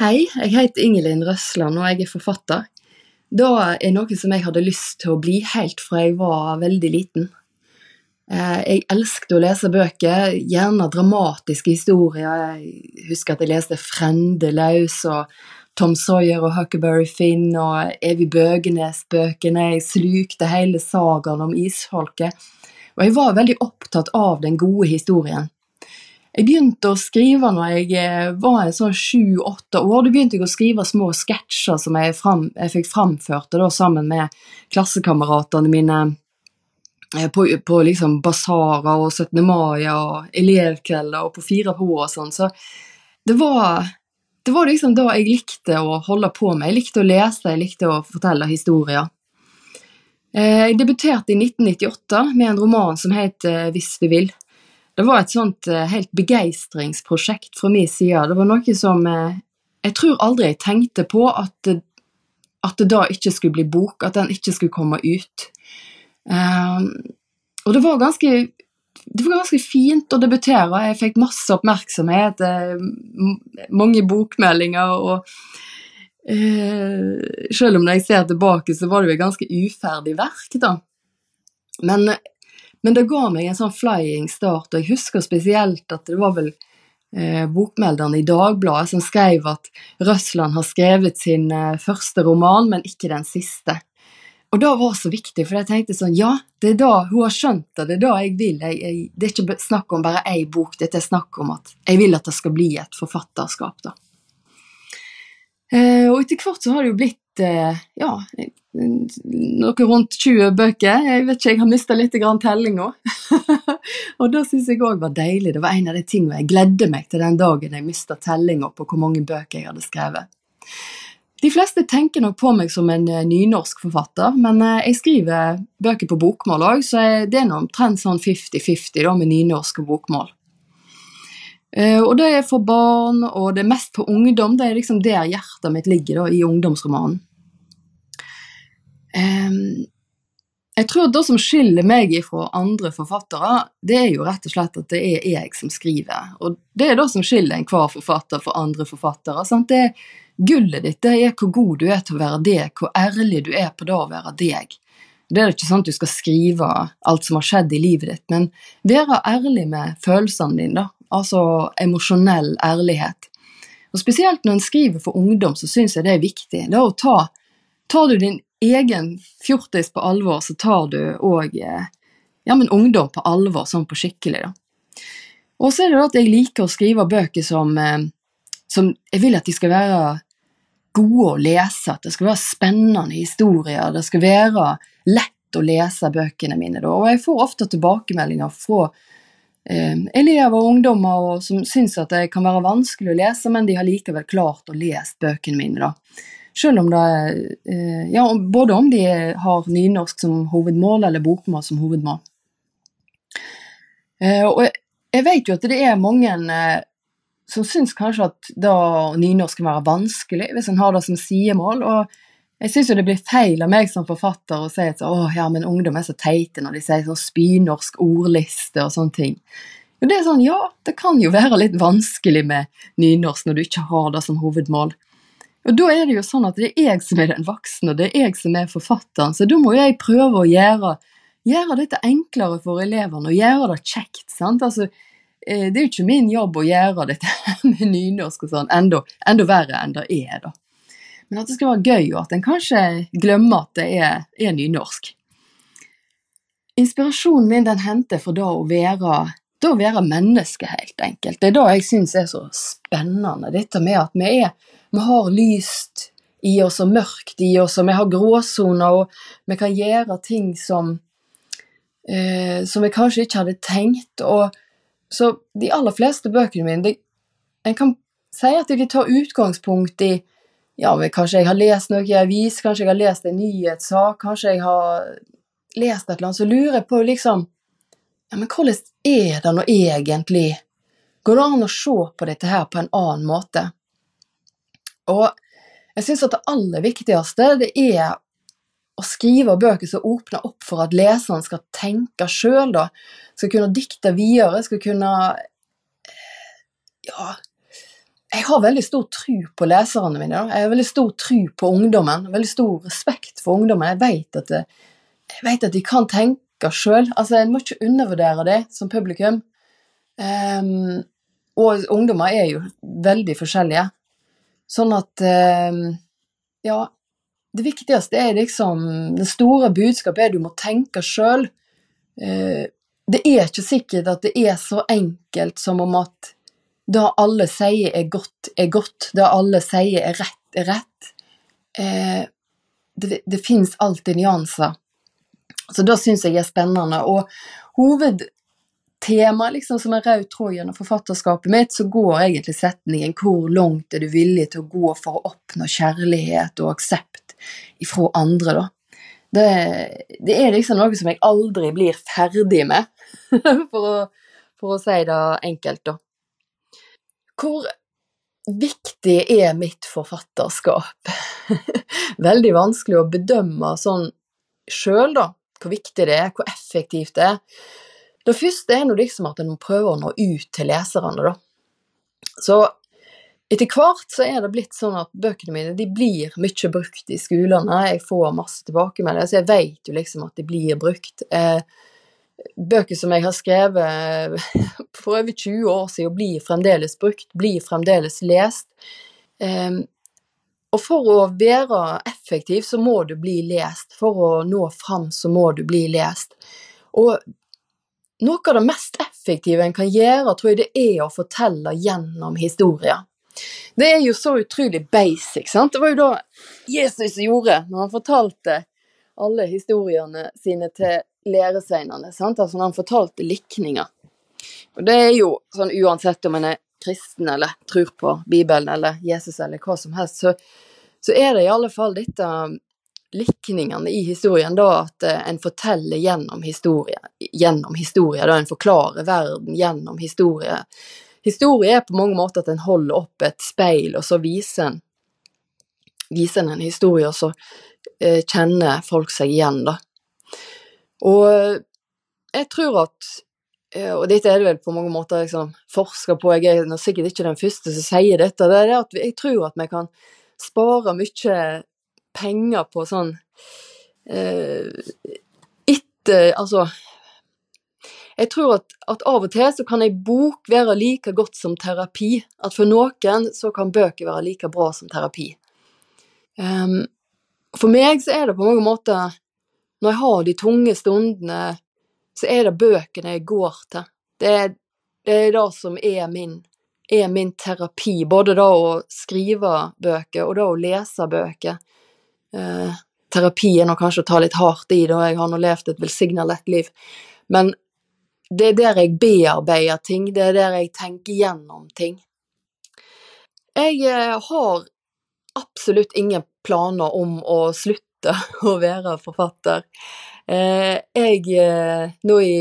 Hei, jeg heter Ingelin Røsland og jeg er forfatter. Det er noe som jeg hadde lyst til å bli helt fra jeg var veldig liten. Eh, Jeg elsket å lese bøker, gjerne dramatiske historier. Jeg husker at jeg leste Frendelaus og Tom Sawyer og Huckleberry Finn og Evy Bøgenes-bøkene. Jeg slukte hele sagaen om isfolket. Og jeg var veldig opptatt av den gode historien. Jeg begynte å skrive når jeg eh, var sånn sju-åtte år. Da begynte jeg å skrive små sketsjer som jeg, fram, jeg fikk framført da, sammen med klassekameratene mine eh, på, på liksom basarer og 17. mai og elevkvelder og på Fire på og sånn. Så det var, det var liksom da jeg likte å holde på med. Jeg likte å lese, jeg likte å fortelle historier. Eh, Jeg debuterte i 1998 med en roman som het Hvis du vil. Det var et sånt eh, helt begeistringsprosjekt fra min side. Det var noe som eh, Jeg tror aldri jeg tenkte på at at det da ikke skulle bli bok, at den ikke skulle komme ut. Ehm, og det var ganske det var ganske fint å debutere. Jeg fikk masse oppmerksomhet, eh, mange bokmeldinger. og eh, Selv om når jeg ser tilbake, så var det jo et ganske uferdig verk, da. Men, men det ga meg en sånn flying start, og jeg husker spesielt at det var vel eh, bokmelderen i Dagbladet som skrev at Røsland har skrevet sin eh, første roman, men ikke den siste. Og det var så viktig, for jeg tenkte sånn, ja, det er da hun har skjønt det, det er da jeg vil. Jeg, jeg, det er ikke snakk om bare ei bok, dette er snakk om at jeg vil at det skal bli et forfatterskap, da. Eh, og etter hvert så har det jo blitt, eh, ja, noe rundt 20 bøker. Jeg vet ikke, jeg har mista litt tellinga. og det syns jeg òg var deilig. Det var en av de tingene jeg gledde meg til den dagen jeg mista tellinga på hvor mange bøker jeg hadde skrevet. De fleste tenker nok på meg som en eh, nynorsk forfatter, men jeg skriver bøker på bokmål òg, så det er nå omtrent sånn 50-50 med nynorsk og bokmål. Eh, og det er for barn, og det er mest for ungdom. Det er liksom der hjertet mitt ligger, da, i ungdomsromanen. Jeg tror det som skiller meg fra andre forfattere, det er jo rett og slett at det er jeg som skriver. Og det er det som skiller enhver forfatter fra andre forfattere. Sant? Det er Gullet ditt det er hvor god du er til å være deg, hvor ærlig du er på det å være deg. Det er ikke sånn at du skal skrive alt som har skjedd i livet ditt, men være ærlig med følelsene dine, da. Altså emosjonell ærlighet. Og Spesielt når en skriver for ungdom, så syns jeg det er viktig. Det er å ta Tar du din egen fjortis på alvor, så tar du òg ja, men ungdom på alvor, sånn på skikkelig. da. Og så er det da at jeg liker å skrive bøker som, eh, som jeg vil at de skal være gode å lese, at det skal være spennende historier, det skal være lett å lese bøkene mine. Da. Og jeg får ofte tilbakemeldinger fra eh, elever og ungdommer og, som syns at det kan være vanskelig å lese, men de har likevel klart å lese bøkene mine. da. Selv om det eh, ja, både om de har nynorsk som hovedmål eller bokmål som hovedmål. Eh, og jeg, vet jo at det er mange eh, som syns kanskje at da nynorsk kan være vanskelig hvis en har det som sidemål. Og jeg syns jo det blir feil av meg som forfatter å si at å, ja, men ungdom er så teite når de sier sånn spynorsk ordliste og sånne ting. Jo, det er sånn, ja, det kan jo være litt vanskelig med nynorsk når du ikke har det som hovedmål. Og da er det jo sånn at det er jeg som er den voksne, og det er jeg som er forfatteren, så da må jeg prøve å gjøre, gjøre dette enklere for elevene, og gjøre det kjekt. sant? Altså, eh, det er jo ikke min jobb å gjøre dette med nynorsk og sånn, enda, enda verre enn det er, da. Men at det skal være gøy, og at en kanskje glemmer at det er, er nynorsk. Inspirasjonen min den henter fra da å være, da være menneske, helt enkelt. Det er det jeg syns er så spennende, dette med at vi, er, vi har lyst i oss og mørkt i oss, og vi har gråsoner, og vi kan gjøre ting som eh, som vi kanskje ikke hadde tenkt. Og, så de aller fleste bøkene mine de, En kan si at de tar utgangspunkt i ja, men Kanskje jeg har lest noe i avis, kanskje jeg har lest en nyhetssak, kanskje jeg har lest et eller annet, så lurer jeg på liksom ja, men Hvordan er det nå egentlig? Går det an å se på dette her på en annen måte? Og jeg syns at det aller viktigste det er å skrive bøker som åpner opp for at leseren skal tenke sjøl. Skal kunne dikte videre, skal kunne Ja jeg har veldig stor tro på leserne mine. Da. Jeg har veldig stor tro på ungdommen. Veldig stor respekt for ungdommen. Jeg vet at, det, jeg vet at de kan tenke sjøl. Altså, en må ikke undervurdere det som publikum. Um, og ungdommer er jo veldig forskjellige. Sånn at um, Ja, det viktigste er liksom Det store budskapet er du må tenke sjøl. Uh, det er ikke sikkert at det er så enkelt som om at det alle sier er godt, er godt. Det alle sier er rett, er rett. Eh, det, det fins alltid nyanser. Så det syns jeg er spennende. Og hovedtemaet liksom som er rød tråd gjennom forfatterskapet mitt, så går egentlig setningen 'Hvor langt er du villig til å gå for å oppnå kjærlighet og aksept ifra andre', da. Det, det er liksom noe som jeg aldri blir ferdig med, for, å, for å si det enkelt, da. Hvor viktig er mitt forfatterskap? Veldig vanskelig å bedømme sånn sjøl, da. Hvor viktig det er, hvor effektivt det er. Det første er nå liksom at en må prøve å nå ut til leserne, da. Så etter hvert så er det blitt sånn at bøkene mine de blir mye brukt i skolene. Jeg får masse tilbakemeldinger, så jeg vet jo liksom at de blir brukt. Eh, bøker som jeg har skrevet for over 20 år siden, blir fremdeles brukt, blir fremdeles lest. Eh, og for å være effektiv, så må du bli lest. For å nå fram, så må du bli lest. Og noe av det mest effektive en kan gjøre, tror jeg det er å fortelle gjennom historier. Det er jo så utrolig basic, sant. Det var jo da Jesus gjorde, når han fortalte alle historiene sine til læresveinene. sant? Altså han fortalte likninger. Og det er jo sånn uansett om en er kristen eller tror på Bibelen eller Jesus eller hva som helst, så, så er det i alle fall dette likningene i historien, da at eh, en forteller gjennom historie, gjennom historie, da en forklarer verden gjennom historie. Historie er på mange måter at en holder opp et speil, og så viser en, viser en, en historie, og så eh, kjenner folk seg igjen, da. Og eh, jeg tror at eh, og dette er det vel på mange måter liksom, forska på, jeg er sikkert ikke den første som sier dette, det er at jeg tror at vi kan spare mye penger på sånn eh, Etter Altså jeg tror at, at, av og til så kan ei bok være like godt som terapi. At for noen så kan bøker være like bra som terapi. Um, for meg så er det på mange måter Når jeg har de tunge stundene, så er det bøkene jeg går til. Det er det, er det som er min, er min terapi. Både da å skrive bøker og da å lese bøker. Eh, terapi er nå kanskje å ta litt hardt i, da jeg har nå levd et velsigna lett liv. Men det er der jeg bearbeider ting, det er der jeg tenker gjennom ting. Jeg eh, har absolutt ingen planer om å slutte å være forfatter. Eh, jeg eh, Nå i,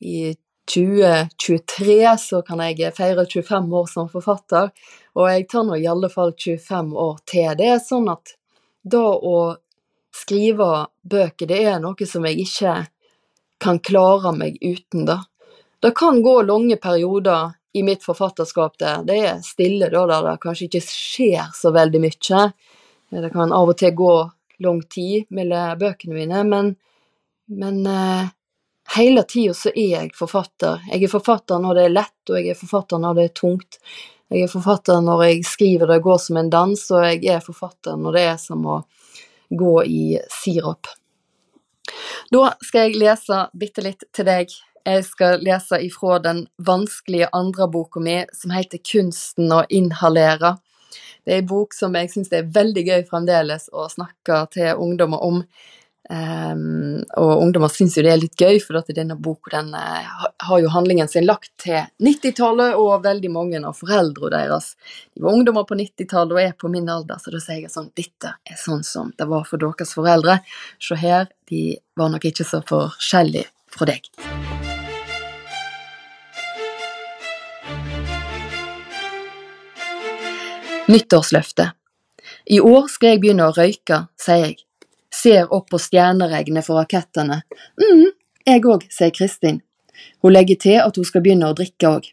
i 2023 så kan jeg feire 25 år som forfatter, og jeg tar nå i alle fall 25 år til. Det er sånn at det å skrive bøker, det er noe som jeg ikke kan klare meg uten, da. Det kan gå lange perioder i mitt forfatterskap der det er stille, da, der det kanskje ikke skjer så veldig mye. Det kan av og til gå lang tid mellom bøkene mine, men, men eh, hele tida så er jeg forfatter. Jeg er forfatter når det er lett, og jeg er forfatter når det er tungt. Jeg er forfatter når jeg skriver det går som en dans, og jeg er forfatter når det er som å gå i sirup. Da skal jeg lese bitte litt til deg. Jeg skal lese ifra den vanskelige andre boka mi, som heter Kunsten å inhalere. Det er en bok som jeg syns er veldig gøy fremdeles å snakke til ungdommer om. Um, og ungdommer syns jo det er litt gøy, for at denne boka den, uh, har jo handlingen sin lagt til 90-tallet, og veldig mange av foreldrene deres de var ungdommer på 90-tallet og er på min alder, så da sier jeg sånn Dette er sånn som det var for deres foreldre. Se her, de var nok ikke så forskjellige fra deg. Nyttårsløfte. I år skal jeg begynne å røyke, sier jeg ser opp på stjerneregnet for rakettene. mm, jeg òg, sier Kristin. Hun legger til at hun skal begynne å drikke òg.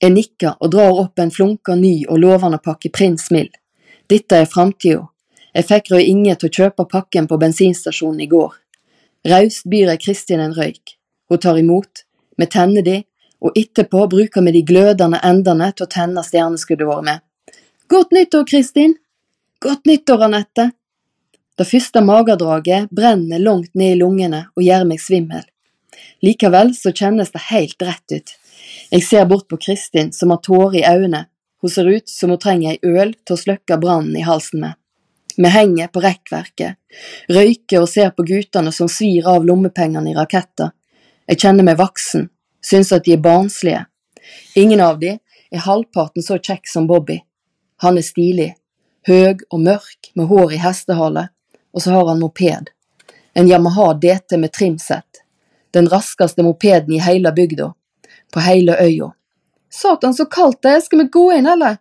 Jeg nikker og drar opp en flunka ny og lovende pakke Prins Mild. Dette er framtida. Jeg fikk Rød Inge til å kjøpe pakken på bensinstasjonen i går. Raust byr jeg Kristin en røyk. Hun tar imot, vi tenner de, og etterpå bruker vi de glødende endene til å tenne stjerneskuddet vårt med. Godt nyttår, Kristin! Godt nyttår, Anette! Det første magedraget brenner langt ned i lungene og gjør meg svimmel. Likevel så kjennes det helt rett ut. Jeg ser bort på Kristin som har tårer i øynene. Hun ser ut som hun trenger ei øl til å slukke brannen i halsen med. Vi henger på rekkverket, røyker og ser på guttene som svir av lommepengene i raketter. Jeg kjenner meg voksen, synes at de er barnslige. Ingen av de er halvparten så kjekk som Bobby. Han er stilig, høg og mørk med hår i hestehale, og så har han moped. En Yamaha DT med trimsett. Den raskeste mopeden i hele bygda. På hele øya. Satan, så kaldt det er, skal vi gå inn, eller?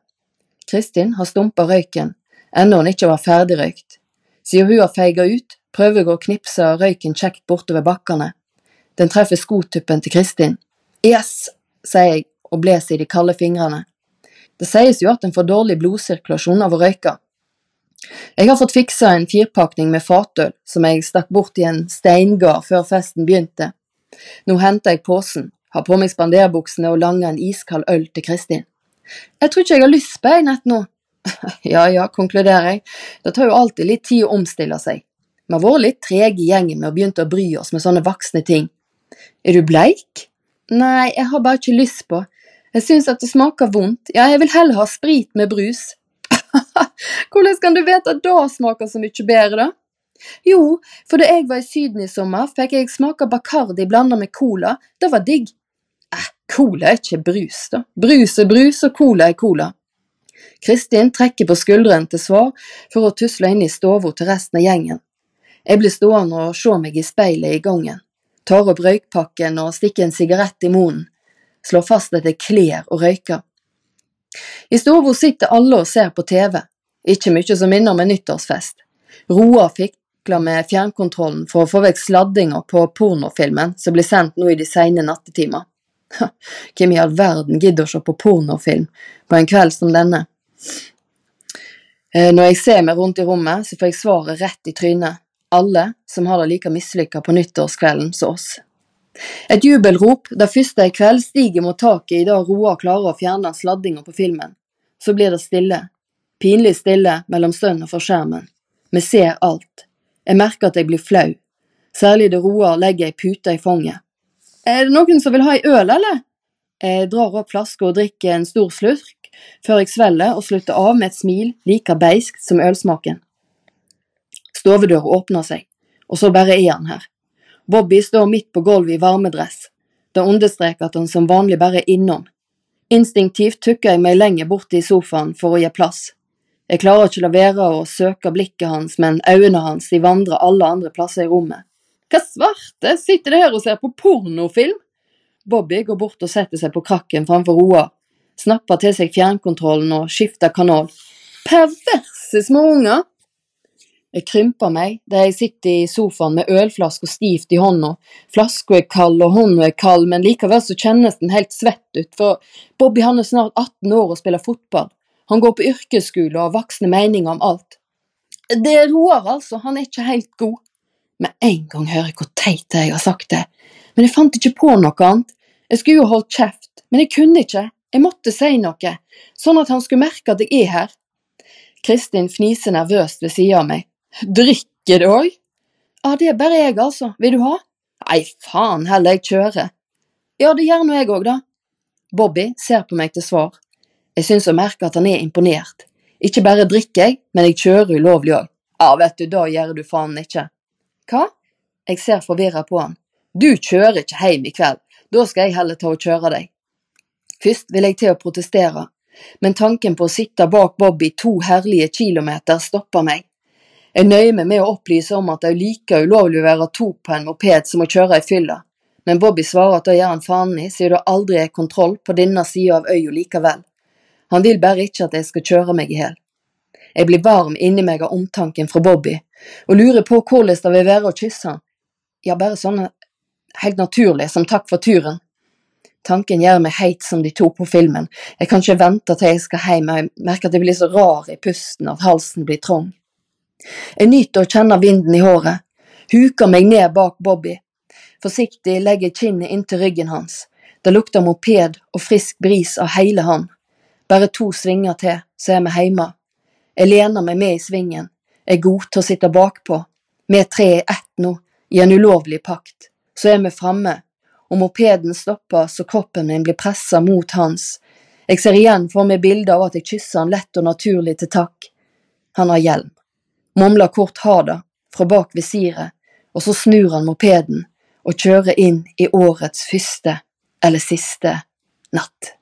Kristin har stumpa røyken, ennå hun ikke var ferdigrøykt. Siden hun har feiga ut, prøver jeg å knipse røyken kjekt bortover bakkene. Den treffer skotuppen til Kristin. Yes, sier jeg og blåser i de kalde fingrene. Det sies jo at en får dårlig blodsirkulasjon av å røyke. Jeg har fått fiksa en firpakning med fatøl som jeg stakk bort i en steingard før festen begynte. Nå henter jeg posen, har på meg spanderbuksene og langer en iskald øl til Kristin. Jeg tror ikke jeg har lyst på ei nett nå. ja ja, konkluderer jeg, det tar jo alltid litt tid å omstille seg. Vi har vært litt trege i gjengen med å begynne å bry oss med sånne voksne ting. Er du bleik? Nei, jeg har bare ikke lyst på. Jeg syns at det smaker vondt, ja, jeg vil heller ha sprit med brus. Hvordan kan du vite at det smaker så mye bedre, da? Jo, for da jeg var i Syden i sommer, fikk jeg smake Bacardi blanda med cola. Det var digg. Eh, cola er ikke brus, da. Brus er brus, og cola er cola. Kristin trekker på skulderen til svar for å tusle inn i stua til resten av gjengen. Jeg blir stående og se meg i speilet i gangen, tar opp røykpakken og stikker en sigarett i munnen, slår fast at jeg kler og røyker. I stua sitter alle og ser på TV, ikke mye som minner om en nyttårsfest. Roar fikler med fjernkontrollen for å få vekk sladdinga på pornofilmen som blir sendt nå i de seine nattetimer. Hvem i all verden gidder å se på pornofilm på en kveld som denne? Eh, når jeg ser meg rundt i rommet, så får jeg svaret rett i trynet. Alle som har det like mislykka på nyttårskvelden som oss. Et jubelrop, der første kveld, stiger mot taket idet Roar klarer å fjerne sladdinga på filmen. Så blir det stille. Pinlig stille mellom stønn og for skjermen. Vi ser alt. Jeg merker at jeg blir flau. Særlig det Roar legger ei pute i fanget. Er det noen som vil ha ei øl, eller? Jeg drar opp flaska og drikker en stor slurk, før jeg svelger og slutter av med et smil like beiskt som ølsmaken. Stovedøra åpner seg, og så bare er han her. Bobby står midt på gulvet i varmedress. Det understreker at han som vanlig bare er innom. Instinktivt tukker jeg meg lenger bort i sofaen for å gi plass. Jeg klarer ikke la være å søke blikket hans, men øynene hans de vandrer alle andre plasser i rommet. Hva svarte, sitter det her og ser på pornofilm? Bobby går bort og setter seg på krakken framfor Roar, snapper til seg fjernkontrollen og skifter kanal. Perverse småunger! Jeg krymper meg der jeg sitter i sofaen med ølflaska stivt i hånda. Flaska er kald og hånda er kald, men likevel så kjennes den helt svett ut, for Bobby han er snart 18 år og spiller fotball. Han går på yrkesskole og har voksne meninger om alt. Det er Roar, altså, han er ikke helt god. Med en gang hører jeg hvor teit jeg har sagt det, men jeg fant ikke på noe annet. Jeg skulle jo holdt kjeft, men jeg kunne ikke, jeg måtte si noe, sånn at han skulle merke at jeg er her. Kristin fniser nervøst ved siden av meg. Drikker du òg? Ja, det er bare jeg, altså. Vil du ha? Nei, faen heller, jeg kjører. Ja, det gjør nå jeg òg, da. Bobby ser på meg til svar. Jeg syns å merke at han er imponert. Ikke bare drikker jeg, men jeg kjører ulovlig òg. Ja, vet du, da gjør du faen ikke. Hva? Jeg ser forvirra på han. Du kjører ikke hjem i kveld, da skal jeg heller ta og kjøre deg. Først vil jeg til å protestere, men tanken på å sitte bak Bobby to herlige kilometer stopper meg. Jeg nøyer meg med å opplyse om at det er like ulovlig å være to på en moped som å kjøre i fylla, men Bobby svarer at det gjør han faen i siden det aldri er kontroll på denne sida av øya likevel. Han vil bare ikke at jeg skal kjøre meg i hjel. Jeg blir varm inni meg av omtanken fra Bobby, og lurer på hvordan det vil være å kysse han. Ja, bare sånn helt naturlig, som takk for turen. Tanken gjør meg heit som de to på filmen, jeg kan ikke vente til jeg skal hjem, jeg merker at jeg blir så rar i pusten at halsen blir trang. Jeg nyter å kjenne vinden i håret, huker meg ned bak Bobby. Forsiktig legger jeg kinnet inntil ryggen hans, det lukter moped og frisk bris av hele han. Bare to svinger til, så er vi hjemme. Jeg lener meg med i svingen, er god til å sitte bakpå. Vi tre er ett nå, i en ulovlig pakt. Så er vi framme, og mopeden stopper så kroppen min blir pressa mot hans. Jeg ser igjen for meg bildet av at jeg kysser han lett og naturlig til takk. Han har hjelm. Mumler kort ha det fra bak visiret, og så snur han mopeden og kjører inn i årets første eller siste natt.